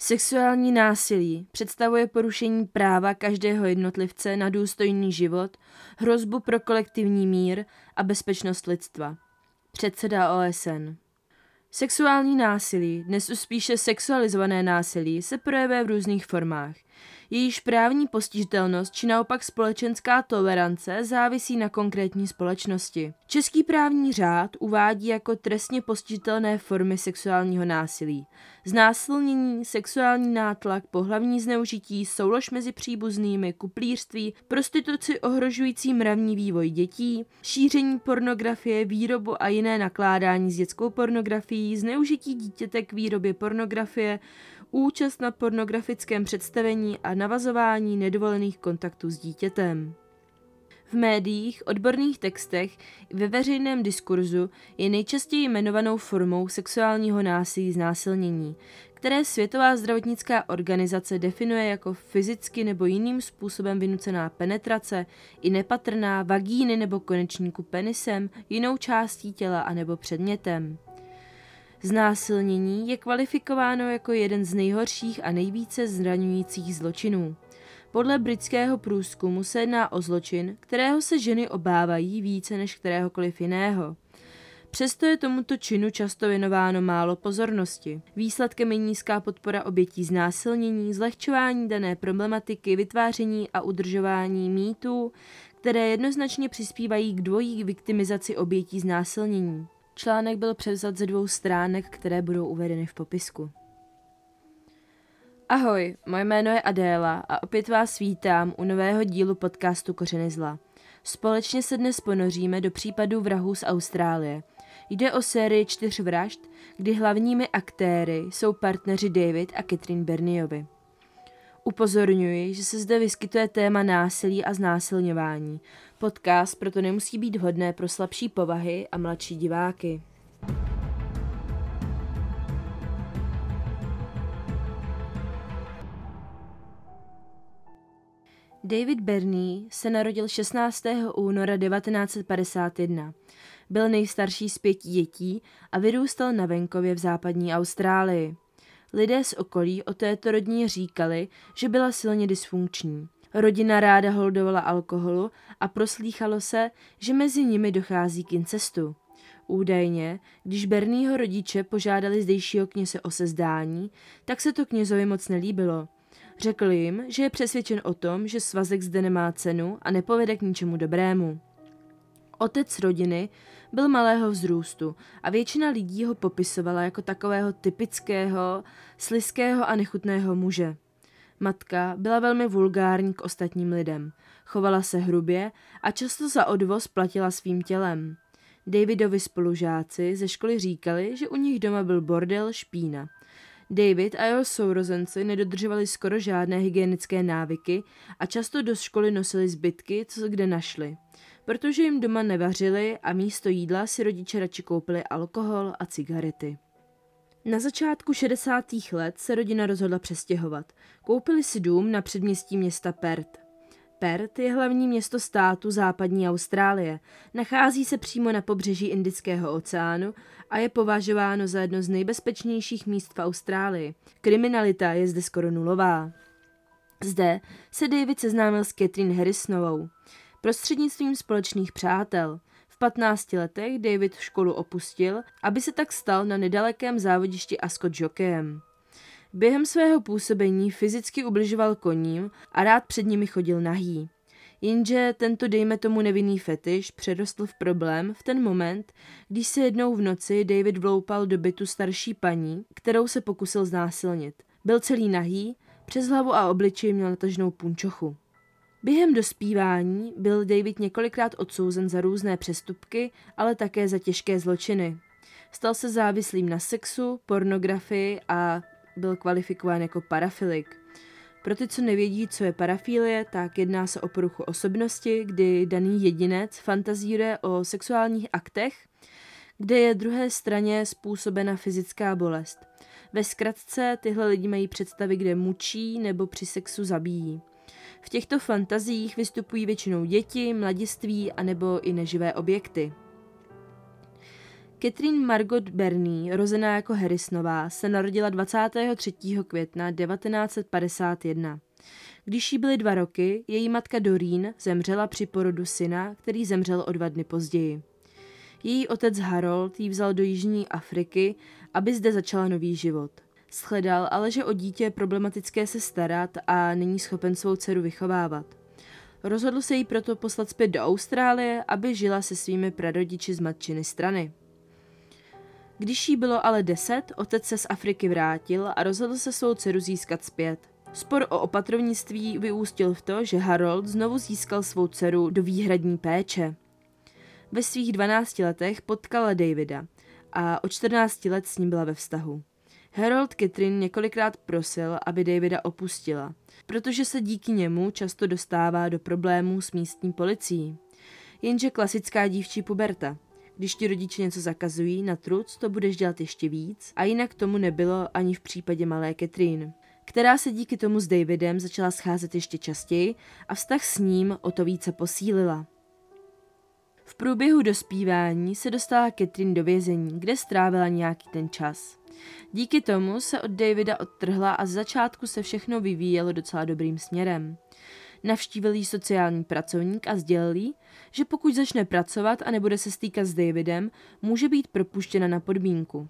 Sexuální násilí představuje porušení práva každého jednotlivce na důstojný život, hrozbu pro kolektivní mír a bezpečnost lidstva. Předseda OSN. Sexuální násilí, dnes už spíše sexualizované násilí, se projevuje v různých formách. Jejíž právní postižitelnost či naopak společenská tolerance závisí na konkrétní společnosti. Český právní řád uvádí jako trestně postižitelné formy sexuálního násilí. Znásilnění, sexuální nátlak, pohlavní zneužití, soulož mezi příbuznými, kuplířství, prostituci ohrožující mravní vývoj dětí, šíření pornografie, výrobu a jiné nakládání s dětskou pornografií, zneužití dítěte k výrobě pornografie, účast na pornografickém představení a navazování nedovolených kontaktů s dítětem. V médiích, odborných textech i ve veřejném diskurzu je nejčastěji jmenovanou formou sexuálního násilí znásilnění, které Světová zdravotnická organizace definuje jako fyzicky nebo jiným způsobem vynucená penetrace i nepatrná vagíny nebo konečníku penisem, jinou částí těla a nebo předmětem. Znásilnění je kvalifikováno jako jeden z nejhorších a nejvíce zraňujících zločinů. Podle britského průzkumu se jedná o zločin, kterého se ženy obávají více než kteréhokoliv jiného. Přesto je tomuto činu často věnováno málo pozornosti. Výsledkem je nízká podpora obětí znásilnění, zlehčování dané problematiky, vytváření a udržování mýtů, které jednoznačně přispívají k dvojí viktimizaci obětí znásilnění. Článek byl převzat ze dvou stránek, které budou uvedeny v popisku. Ahoj, moje jméno je Adéla a opět vás vítám u nového dílu podcastu Kořeny zla. Společně se dnes ponoříme do případu vrahů z Austrálie. Jde o sérii čtyř vražd, kdy hlavními aktéry jsou partneři David a Catherine Berniovi. Upozorňuji, že se zde vyskytuje téma násilí a znásilňování. Podcast proto nemusí být vhodné pro slabší povahy a mladší diváky. David Bernie se narodil 16. února 1951. Byl nejstarší z pěti dětí a vyrůstal na venkově v západní Austrálii. Lidé z okolí o této rodině říkali, že byla silně dysfunkční. Rodina ráda holdovala alkoholu a proslýchalo se, že mezi nimi dochází k incestu. Údajně, když Bernieho rodiče požádali zdejšího kněze o sezdání, tak se to knězovi moc nelíbilo. Řekl jim, že je přesvědčen o tom, že svazek zde nemá cenu a nepovede k ničemu dobrému. Otec rodiny byl malého vzrůstu a většina lidí ho popisovala jako takového typického, sliského a nechutného muže. Matka byla velmi vulgární k ostatním lidem, chovala se hrubě a často za odvoz platila svým tělem. Davidovi spolužáci ze školy říkali, že u nich doma byl bordel špína. David a jeho sourozenci nedodržovali skoro žádné hygienické návyky a často do školy nosili zbytky, co kde našli protože jim doma nevařili a místo jídla si rodiče radši koupili alkohol a cigarety. Na začátku 60. let se rodina rozhodla přestěhovat. Koupili si dům na předměstí města Perth. Perth je hlavní město státu západní Austrálie. Nachází se přímo na pobřeží Indického oceánu a je považováno za jedno z nejbezpečnějších míst v Austrálii. Kriminalita je zde skoro nulová. Zde se David seznámil s Catherine Harrisonovou prostřednictvím společných přátel. V 15 letech David školu opustil, aby se tak stal na nedalekém závodišti Ascot jokejem. Během svého působení fyzicky ubližoval koním a rád před nimi chodil nahý. Jenže tento dejme tomu nevinný fetiš přerostl v problém v ten moment, když se jednou v noci David vloupal do bytu starší paní, kterou se pokusil znásilnit. Byl celý nahý, přes hlavu a obličej měl natažnou punčochu. Během dospívání byl David několikrát odsouzen za různé přestupky, ale také za těžké zločiny. Stal se závislým na sexu, pornografii a byl kvalifikován jako parafilik. Pro ty, co nevědí, co je parafilie, tak jedná se o poruchu osobnosti, kdy daný jedinec fantazíruje o sexuálních aktech, kde je druhé straně způsobena fyzická bolest. Ve zkratce tyhle lidi mají představy, kde mučí nebo při sexu zabíjí. V těchto fantazích vystupují většinou děti, mladiství a nebo i neživé objekty. Catherine Margot Bernie, rozená jako Harrisonová, se narodila 23. května 1951. Když jí byly dva roky, její matka Doreen zemřela při porodu syna, který zemřel o dva dny později. Její otec Harold ji vzal do Jižní Afriky, aby zde začala nový život. Shledal ale, že o dítě je problematické se starat a není schopen svou dceru vychovávat. Rozhodl se jí proto poslat zpět do Austrálie, aby žila se svými prarodiči z matčiny strany. Když jí bylo ale deset, otec se z Afriky vrátil a rozhodl se svou dceru získat zpět. Spor o opatrovnictví vyústil v to, že Harold znovu získal svou dceru do výhradní péče. Ve svých 12 letech potkala Davida a o 14 let s ním byla ve vztahu. Harold Catherine několikrát prosil, aby Davida opustila, protože se díky němu často dostává do problémů s místní policií. Jenže klasická dívčí puberta. Když ti rodiče něco zakazují na truc, to budeš dělat ještě víc a jinak tomu nebylo ani v případě malé Catherine která se díky tomu s Davidem začala scházet ještě častěji a vztah s ním o to více posílila. V průběhu dospívání se dostala Catherine do vězení, kde strávila nějaký ten čas. Díky tomu se od Davida odtrhla a z začátku se všechno vyvíjelo docela dobrým směrem. Navštívil jí sociální pracovník a sdělil jí, že pokud začne pracovat a nebude se stýkat s Davidem, může být propuštěna na podmínku.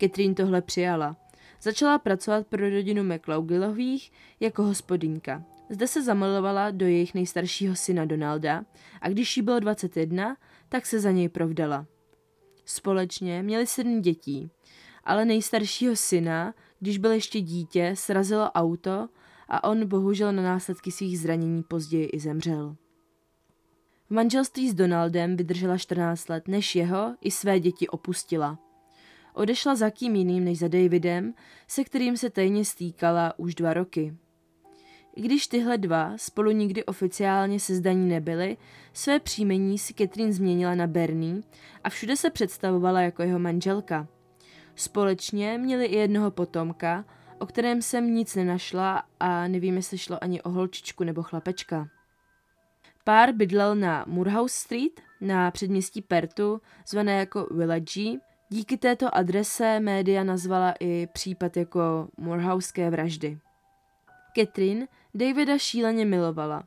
Catherine tohle přijala. Začala pracovat pro rodinu McLaughlinových jako hospodinka. Zde se zamilovala do jejich nejstaršího syna Donalda a když jí bylo 21, tak se za něj provdala. Společně měli sedm dětí, ale nejstaršího syna, když byl ještě dítě, srazilo auto a on bohužel na následky svých zranění později i zemřel. V manželství s Donaldem vydržela 14 let, než jeho i své děti opustila. Odešla za kým jiným než za Davidem, se kterým se tajně stýkala už dva roky. I když tyhle dva spolu nikdy oficiálně sezdaní nebyly, své příjmení si Catherine změnila na Bernie a všude se představovala jako jeho manželka. Společně měli i jednoho potomka, o kterém jsem nic nenašla a nevím, jestli šlo ani o holčičku nebo chlapečka. Pár bydlel na Moorhouse Street, na předměstí Pertu, zvané jako Village. Díky této adrese média nazvala i případ jako Moorhouseské vraždy. Catherine Davida šíleně milovala,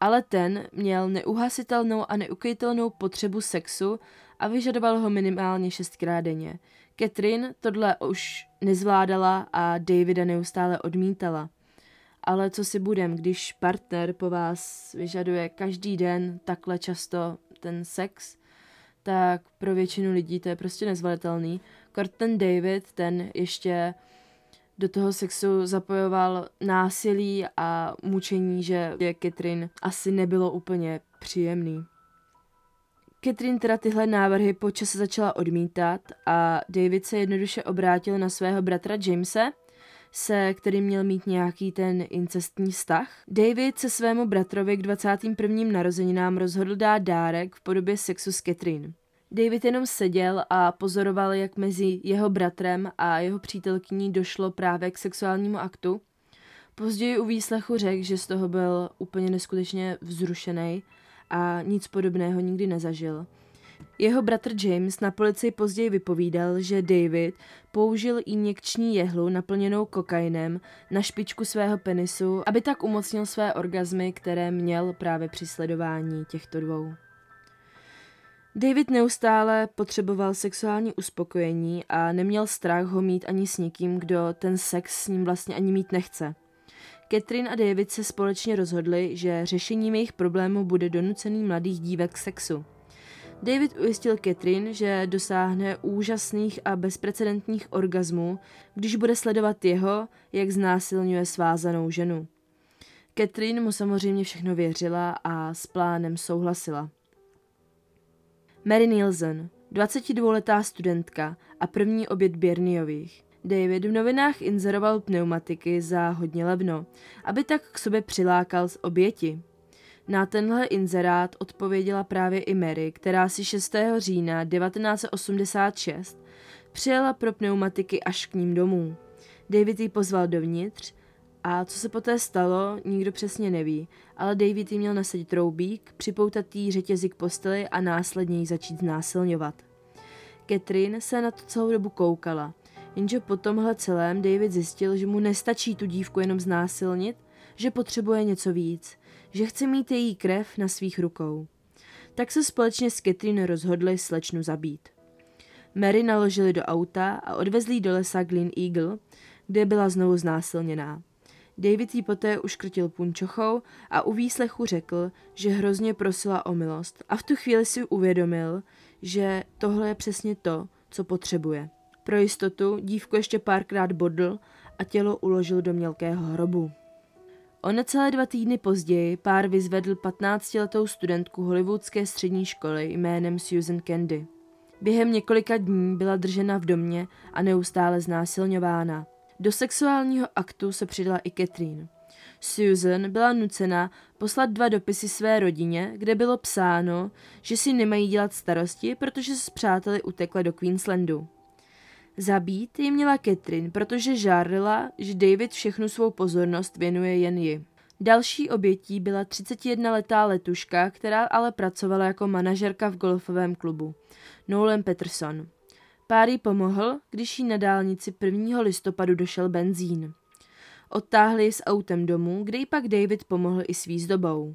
ale ten měl neuhasitelnou a neukejitelnou potřebu sexu a vyžadoval ho minimálně šestkrát denně. Catherine tohle už nezvládala a Davida neustále odmítala. Ale co si budem, když partner po vás vyžaduje každý den takhle často ten sex, tak pro většinu lidí to je prostě nezvladatelný. Kort ten David, ten ještě do toho sexu zapojoval násilí a mučení, že je Catherine asi nebylo úplně příjemný. Catherine teda tyhle návrhy po čase začala odmítat a David se jednoduše obrátil na svého bratra Jamese, se kterým měl mít nějaký ten incestní vztah. David se svému bratrovi k 21. narozeninám rozhodl dát dárek v podobě sexu s Catherine. David jenom seděl a pozoroval, jak mezi jeho bratrem a jeho přítelkyní došlo právě k sexuálnímu aktu. Později u výslechu řekl, že z toho byl úplně neskutečně vzrušený a nic podobného nikdy nezažil. Jeho bratr James na policii později vypovídal, že David použil injekční jehlu naplněnou kokainem na špičku svého penisu, aby tak umocnil své orgazmy, které měl právě při sledování těchto dvou. David neustále potřeboval sexuální uspokojení a neměl strach ho mít ani s někým, kdo ten sex s ním vlastně ani mít nechce. Catherine a David se společně rozhodli, že řešením jejich problému bude donucený mladých dívek k sexu. David ujistil Catherine, že dosáhne úžasných a bezprecedentních orgazmů, když bude sledovat jeho, jak znásilňuje svázanou ženu. Catherine mu samozřejmě všechno věřila a s plánem souhlasila. Mary Nielsen, 22-letá studentka a první oběd Bierniových. David v novinách inzeroval pneumatiky za hodně levno, aby tak k sobě přilákal z oběti. Na tenhle inzerát odpověděla právě i Mary, která si 6. října 1986 přijela pro pneumatiky až k ním domů. David ji pozval dovnitř a co se poté stalo, nikdo přesně neví, ale David jí měl nasadit troubík, připoutat jí řetězy k posteli a následně ji začít znásilňovat. Catherine se na to celou dobu koukala, jenže po tomhle celém David zjistil, že mu nestačí tu dívku jenom znásilnit, že potřebuje něco víc, že chce mít její krev na svých rukou. Tak se společně s Catherine rozhodli slečnu zabít. Mary naložili do auta a odvezli do lesa Glen Eagle, kde byla znovu znásilněná. David jí poté uškrtil punčochou a u výslechu řekl, že hrozně prosila o milost a v tu chvíli si uvědomil, že tohle je přesně to, co potřebuje. Pro jistotu dívku ještě párkrát bodl a tělo uložil do mělkého hrobu. O necelé dva týdny později pár vyzvedl 15-letou studentku hollywoodské střední školy jménem Susan Candy. Během několika dní byla držena v domě a neustále znásilňována. Do sexuálního aktu se přidala i Catherine. Susan byla nucena poslat dva dopisy své rodině, kde bylo psáno, že si nemají dělat starosti, protože se s přáteli utekla do Queenslandu. Zabít ji měla Catherine, protože žárlila, že David všechnu svou pozornost věnuje jen ji. Další obětí byla 31-letá letuška, která ale pracovala jako manažerka v golfovém klubu. Nolan Peterson. Pár jí pomohl, když jí na dálnici 1. listopadu došel benzín. Odtáhli ji s autem domů, kde jí pak David pomohl i s výzdobou.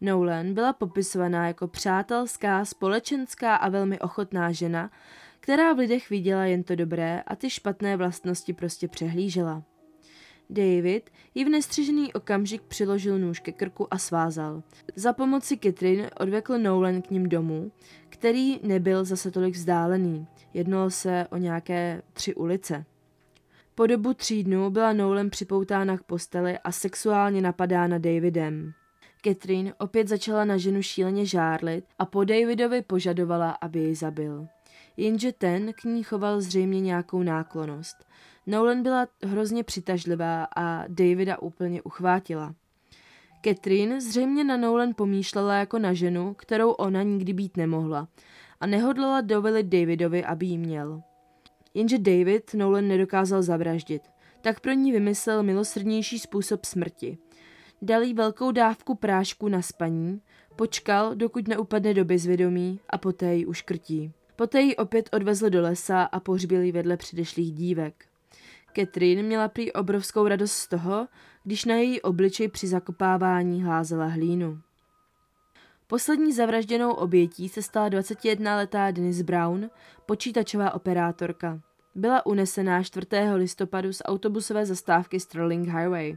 Nolan byla popisovaná jako přátelská, společenská a velmi ochotná žena, která v lidech viděla jen to dobré a ty špatné vlastnosti prostě přehlížela. David ji v nestřižený okamžik přiložil nůž ke krku a svázal. Za pomoci Catherine odvekl Nolan k ním domů, který nebyl zase tolik vzdálený. Jednalo se o nějaké tři ulice. Po dobu tří dnů byla Nolan připoutána k posteli a sexuálně napadána Davidem. Catherine opět začala na ženu šíleně žárlit a po Davidovi požadovala, aby ji zabil. Jenže ten k ní choval zřejmě nějakou náklonost. Nolan byla hrozně přitažlivá a Davida úplně uchvátila. Catherine zřejmě na Nolan pomýšlela jako na ženu, kterou ona nikdy být nemohla a nehodlala dovolit Davidovi, aby ji měl. Jenže David Nolan nedokázal zavraždit, tak pro ní vymyslel milosrdnější způsob smrti. Dal jí velkou dávku prášku na spaní, počkal, dokud neupadne do bezvědomí a poté ji uškrtí. Poté ji opět odvezl do lesa a pohřbil ji vedle předešlých dívek. Catherine měla prý obrovskou radost z toho, když na její obličej při zakopávání házela hlínu. Poslední zavražděnou obětí se stala 21-letá Denise Brown, počítačová operátorka. Byla unesená 4. listopadu z autobusové zastávky Sterling Highway.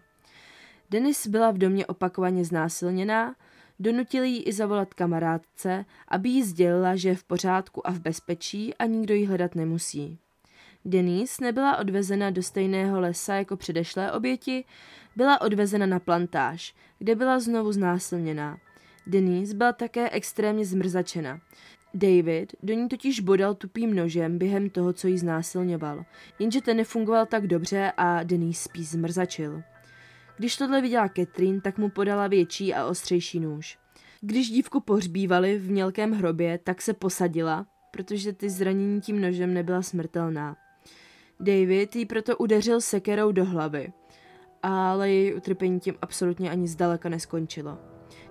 Denise byla v domě opakovaně znásilněná, donutili ji i zavolat kamarádce, aby jí sdělila, že je v pořádku a v bezpečí a nikdo ji hledat nemusí. Denise nebyla odvezena do stejného lesa jako předešlé oběti, byla odvezena na plantáž, kde byla znovu znásilněná. Denise byla také extrémně zmrzačena. David do ní totiž bodal tupým nožem během toho, co jí znásilňoval, jenže ten nefungoval tak dobře a Denise spíš zmrzačil. Když tohle viděla Catherine, tak mu podala větší a ostřejší nůž. Když dívku pohřbívali v mělkém hrobě, tak se posadila, protože ty zranění tím nožem nebyla smrtelná. David jí proto udeřil sekerou do hlavy, ale její utrpení tím absolutně ani zdaleka neskončilo.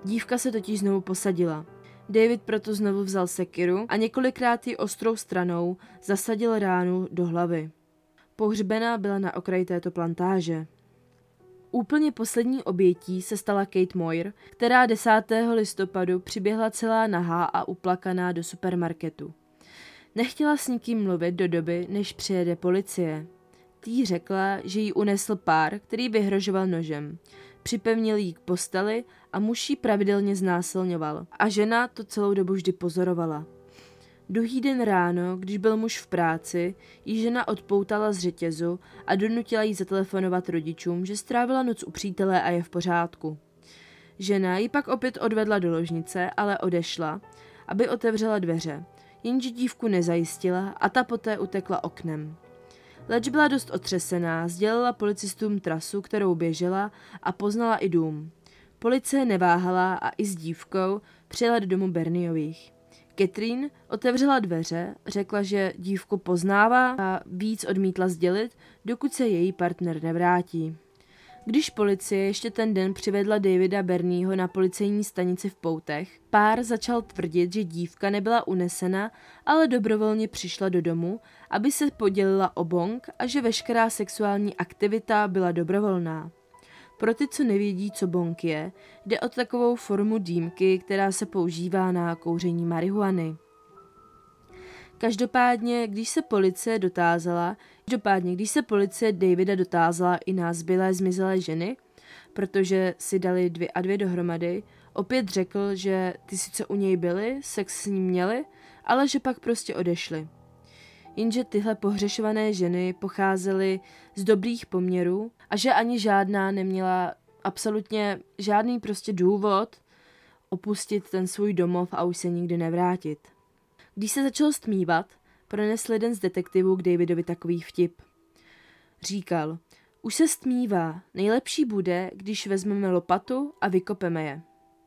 Dívka se totiž znovu posadila. David proto znovu vzal sekiru a několikrát ji ostrou stranou zasadil ránu do hlavy. Pohřbená byla na okraji této plantáže. Úplně poslední obětí se stala Kate Moyer, která 10. listopadu přiběhla celá nahá a uplakaná do supermarketu. Nechtěla s nikým mluvit do doby, než přijede policie. Tý řekla, že jí unesl pár, který vyhrožoval nožem. Připevnil jí k posteli a muž jí pravidelně znásilňoval. A žena to celou dobu vždy pozorovala. Druhý den ráno, když byl muž v práci, jí žena odpoutala z řetězu a donutila jí zatelefonovat rodičům, že strávila noc u přítele a je v pořádku. Žena ji pak opět odvedla do ložnice, ale odešla, aby otevřela dveře jenže dívku nezajistila a ta poté utekla oknem. Leč byla dost otřesená, sdělila policistům trasu, kterou běžela a poznala i dům. Policie neváhala a i s dívkou přijela do domu Berniových. Catherine otevřela dveře, řekla, že dívku poznává a víc odmítla sdělit, dokud se její partner nevrátí. Když policie ještě ten den přivedla Davida Bernieho na policejní stanici v Poutech, pár začal tvrdit, že dívka nebyla unesena, ale dobrovolně přišla do domu, aby se podělila o bong a že veškerá sexuální aktivita byla dobrovolná. Pro ty, co nevědí, co bong je, jde o takovou formu dýmky, která se používá na kouření marihuany. Každopádně, když se policie dotázala, každopádně, když se policie Davida dotázala i na zbylé zmizelé ženy, protože si dali dvě a dvě dohromady, opět řekl, že ty sice u něj byly, sex s ním měli, ale že pak prostě odešli. Jenže tyhle pohřešované ženy pocházely z dobrých poměrů a že ani žádná neměla absolutně žádný prostě důvod opustit ten svůj domov a už se nikdy nevrátit. Když se začalo stmívat, pronesl jeden z detektivů k Davidovi takový vtip. Říkal, už se stmívá, nejlepší bude, když vezmeme lopatu a vykopeme je.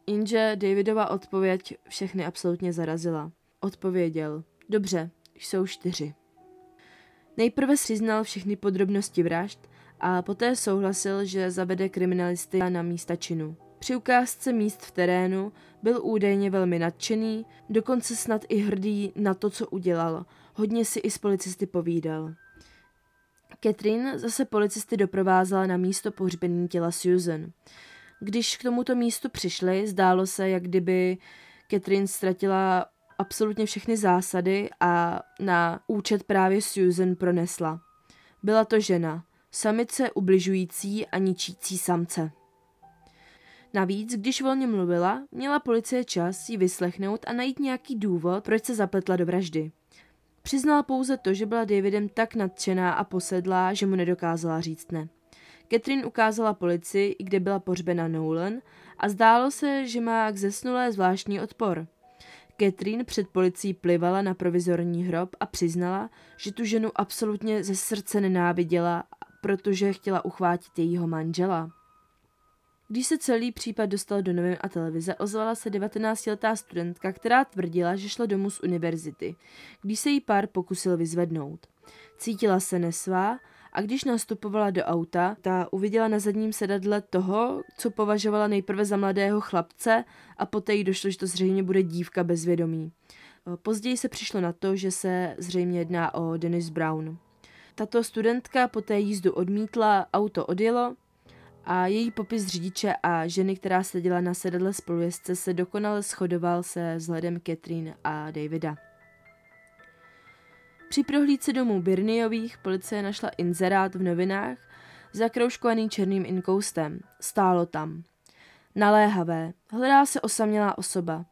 Jenže Davidova odpověď všechny absolutně zarazila. Odpověděl, dobře, jsou čtyři. Nejprve přiznal všechny podrobnosti vražd a poté souhlasil, že zavede kriminalisty na místa činu. Při ukázce míst v terénu byl údajně velmi nadšený, dokonce snad i hrdý na to, co udělal. Hodně si i s policisty povídal. Catherine zase policisty doprovázela na místo pohřbení těla Susan. Když k tomuto místu přišli, zdálo se, jak kdyby Catherine ztratila absolutně všechny zásady a na účet právě Susan pronesla. Byla to žena, samice ubližující a ničící samce. Navíc, když volně mluvila, měla policie čas ji vyslechnout a najít nějaký důvod, proč se zapletla do vraždy. Přiznala pouze to, že byla Davidem tak nadšená a posedlá, že mu nedokázala říct ne. Catherine ukázala policii, kde byla pořbena Nolan a zdálo se, že má k zesnulé zvláštní odpor. Catherine před policií plivala na provizorní hrob a přiznala, že tu ženu absolutně ze srdce nenáviděla, protože chtěla uchvátit jejího manžela. Když se celý případ dostal do novin a televize, ozvala se 19-letá studentka, která tvrdila, že šla domů z univerzity, když se jí pár pokusil vyzvednout. Cítila se nesvá a když nastupovala do auta, ta uviděla na zadním sedadle toho, co považovala nejprve za mladého chlapce a poté jí došlo, že to zřejmě bude dívka bez vědomí. Později se přišlo na to, že se zřejmě jedná o Dennis Brown. Tato studentka poté jízdu odmítla, auto odjelo a její popis řidiče a ženy, která seděla na sedadle spolujezdce, se dokonale shodoval se vzhledem Catherine a Davida. Při prohlídce domů Birniových policie našla inzerát v novinách zakroužkovaný černým inkoustem. Stálo tam. Naléhavé. Hledá se osamělá osoba.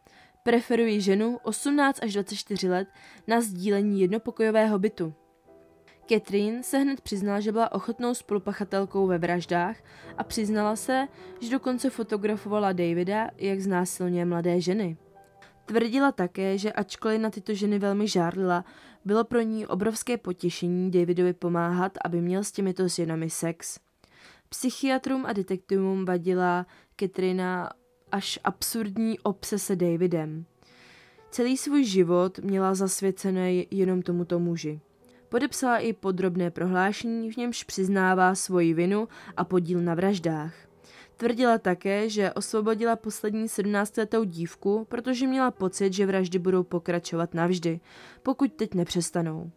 Preferuji ženu 18 až 24 let na sdílení jednopokojového bytu. Catherine se hned přiznala, že byla ochotnou spolupachatelkou ve vraždách a přiznala se, že dokonce fotografovala Davida, jak znásilňuje mladé ženy. Tvrdila také, že ačkoliv na tyto ženy velmi žárlila, bylo pro ní obrovské potěšení Davidovi pomáhat, aby měl s těmito ženami sex. Psychiatrům a detektivům vadila Katrina až absurdní obsese Davidem. Celý svůj život měla zasvěcený jenom tomuto muži. Podepsala i podrobné prohlášení, v němž přiznává svoji vinu a podíl na vraždách. Tvrdila také, že osvobodila poslední 17-letou dívku, protože měla pocit, že vraždy budou pokračovat navždy, pokud teď nepřestanou.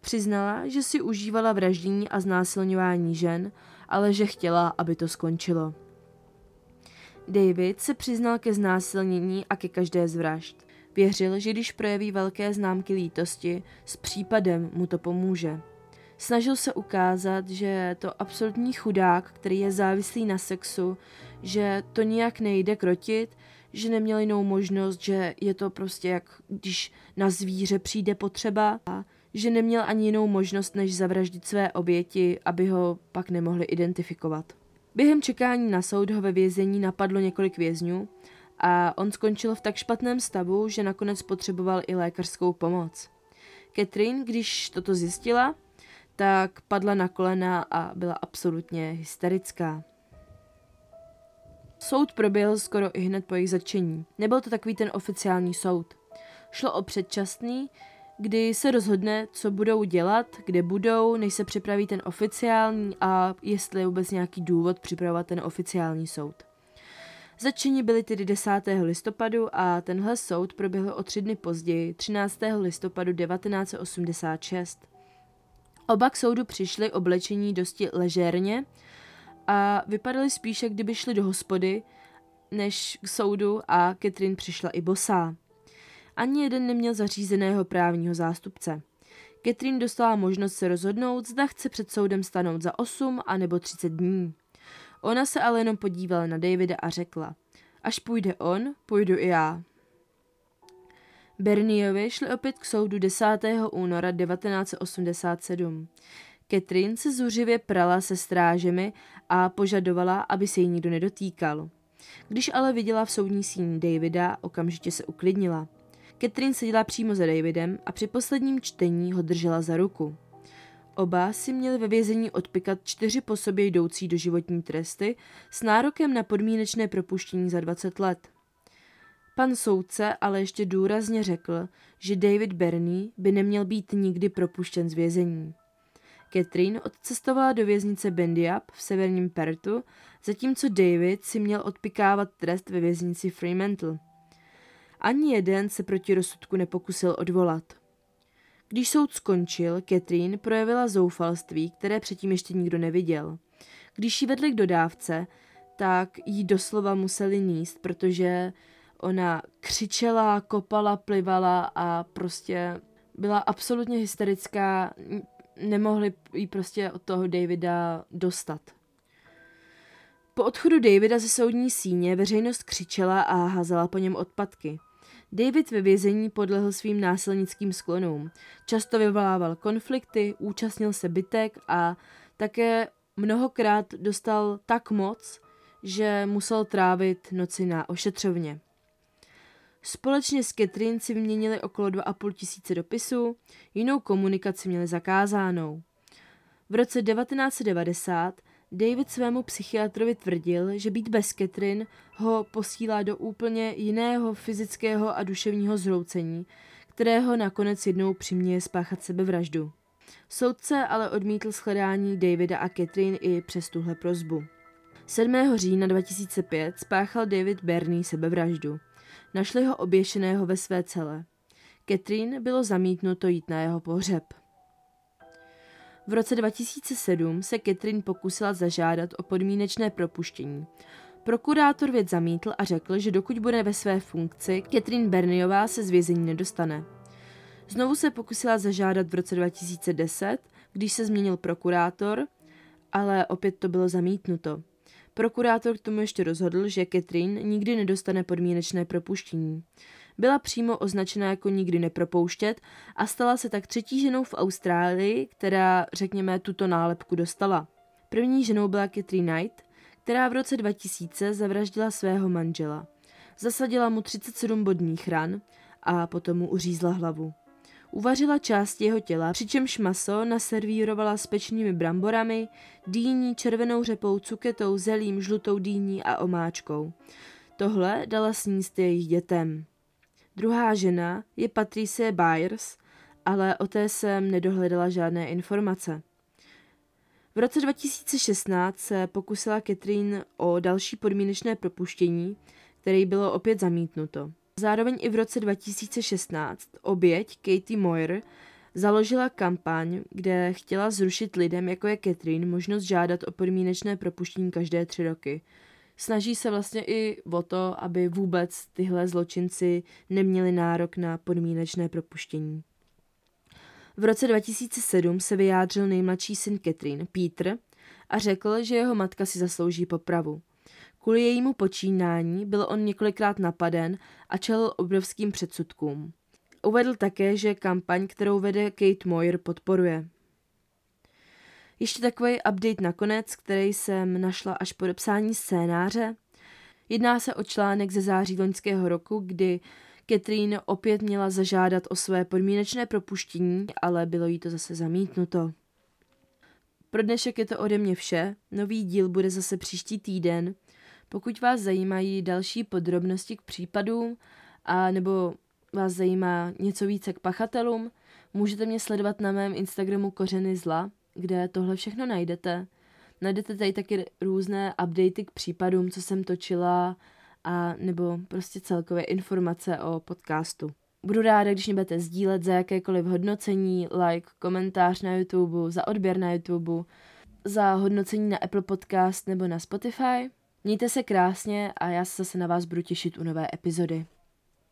Přiznala, že si užívala vraždění a znásilňování žen, ale že chtěla, aby to skončilo. David se přiznal ke znásilnění a ke každé z vražd. Věřil, že když projeví velké známky lítosti, s případem mu to pomůže. Snažil se ukázat, že to absolutní chudák, který je závislý na sexu, že to nijak nejde krotit, že neměl jinou možnost, že je to prostě jak když na zvíře přijde potřeba a že neměl ani jinou možnost, než zavraždit své oběti, aby ho pak nemohli identifikovat. Během čekání na soud ho ve vězení napadlo několik vězňů a on skončil v tak špatném stavu, že nakonec potřeboval i lékařskou pomoc. Catherine, když toto zjistila, tak padla na kolena a byla absolutně hysterická. Soud proběhl skoro i hned po jejich začení. Nebyl to takový ten oficiální soud. Šlo o předčasný, kdy se rozhodne, co budou dělat, kde budou, než se připraví ten oficiální a jestli je vůbec nějaký důvod připravovat ten oficiální soud. Začení byly tedy 10. listopadu a tenhle soud proběhl o tři dny později, 13. listopadu 1986. Oba k soudu přišli oblečení dosti ležérně a vypadali spíše, kdyby šli do hospody, než k soudu a Catherine přišla i bosá. Ani jeden neměl zařízeného právního zástupce. Catherine dostala možnost se rozhodnout, zda chce před soudem stanout za 8 a nebo 30 dní. Ona se ale jenom podívala na Davida a řekla, až půjde on, půjdu i já. Berniovi šli opět k soudu 10. února 1987. Catherine se zuřivě prala se strážemi a požadovala, aby se jí nikdo nedotýkal. Když ale viděla v soudní síni Davida, okamžitě se uklidnila. Catherine seděla přímo za Davidem a při posledním čtení ho držela za ruku. Oba si měli ve vězení odpikat čtyři po sobě jdoucí do životní tresty s nárokem na podmínečné propuštění za 20 let. Pan soudce ale ještě důrazně řekl, že David Bernie by neměl být nikdy propuštěn z vězení. Catherine odcestovala do věznice Bendiap v severním Pertu, zatímco David si měl odpikávat trest ve věznici Fremantle. Ani jeden se proti rozsudku nepokusil odvolat. Když soud skončil, Catherine projevila zoufalství, které předtím ještě nikdo neviděl. Když ji vedli k dodávce, tak jí doslova museli níst, protože ona křičela, kopala, plivala a prostě byla absolutně hysterická, nemohli jí prostě od toho Davida dostat. Po odchodu Davida ze soudní síně veřejnost křičela a házela po něm odpadky. David ve vězení podlehl svým násilnickým sklonům. Často vyvolával konflikty, účastnil se bitek a také mnohokrát dostal tak moc, že musel trávit noci na ošetřovně. Společně s Catherine si vyměnili okolo 2,5 tisíce dopisů, jinou komunikaci měli zakázánou. V roce 1990 David svému psychiatrovi tvrdil, že být bez Catherine ho posílá do úplně jiného fyzického a duševního zhroucení, kterého nakonec jednou přiměje spáchat sebevraždu. Soudce ale odmítl shledání Davida a Catherine i přes tuhle prozbu. 7. října 2005 spáchal David Bernie sebevraždu. Našli ho oběšeného ve své cele. Catherine bylo zamítnuto jít na jeho pohřeb. V roce 2007 se Catherine pokusila zažádat o podmínečné propuštění. Prokurátor věc zamítl a řekl, že dokud bude ve své funkci, Catherine Berniová se z vězení nedostane. Znovu se pokusila zažádat v roce 2010, když se změnil prokurátor, ale opět to bylo zamítnuto. Prokurátor k tomu ještě rozhodl, že Catherine nikdy nedostane podmínečné propuštění. Byla přímo označena jako nikdy nepropouštět a stala se tak třetí ženou v Austrálii, která, řekněme, tuto nálepku dostala. První ženou byla Catherine Knight, která v roce 2000 zavraždila svého manžela. Zasadila mu 37 bodních ran a potom mu uřízla hlavu. Uvařila části jeho těla, přičemž maso naservírovala s pečnými bramborami, dýní, červenou řepou, cuketou, zelím, žlutou dýní a omáčkou. Tohle dala sníst jejich dětem. Druhá žena je Patricie Byers, ale o té jsem nedohledala žádné informace. V roce 2016 se pokusila Catherine o další podmínečné propuštění, které bylo opět zamítnuto. Zároveň i v roce 2016 oběť Katie Moyer založila kampaň, kde chtěla zrušit lidem, jako je Catherine, možnost žádat o podmínečné propuštění každé tři roky. Snaží se vlastně i o to, aby vůbec tyhle zločinci neměli nárok na podmínečné propuštění. V roce 2007 se vyjádřil nejmladší syn Catherine, Peter, a řekl, že jeho matka si zaslouží popravu. Kvůli jejímu počínání byl on několikrát napaden a čelil obrovským předsudkům. Uvedl také, že kampaň, kterou vede Kate Moyer, podporuje. Ještě takový update nakonec, který jsem našla až po dopsání scénáře. Jedná se o článek ze září loňského roku, kdy Catherine opět měla zažádat o své podmínečné propuštění, ale bylo jí to zase zamítnuto. Pro dnešek je to ode mě vše. Nový díl bude zase příští týden. Pokud vás zajímají další podrobnosti k případům a nebo vás zajímá něco více k pachatelům, Můžete mě sledovat na mém Instagramu Kořeny zla, kde tohle všechno najdete. Najdete tady taky různé updaty k případům, co jsem točila, a nebo prostě celkově informace o podcastu. Budu ráda, když mě budete sdílet za jakékoliv hodnocení, like, komentář na YouTube, za odběr na YouTube, za hodnocení na Apple Podcast nebo na Spotify. Mějte se krásně a já se zase na vás budu těšit u nové epizody.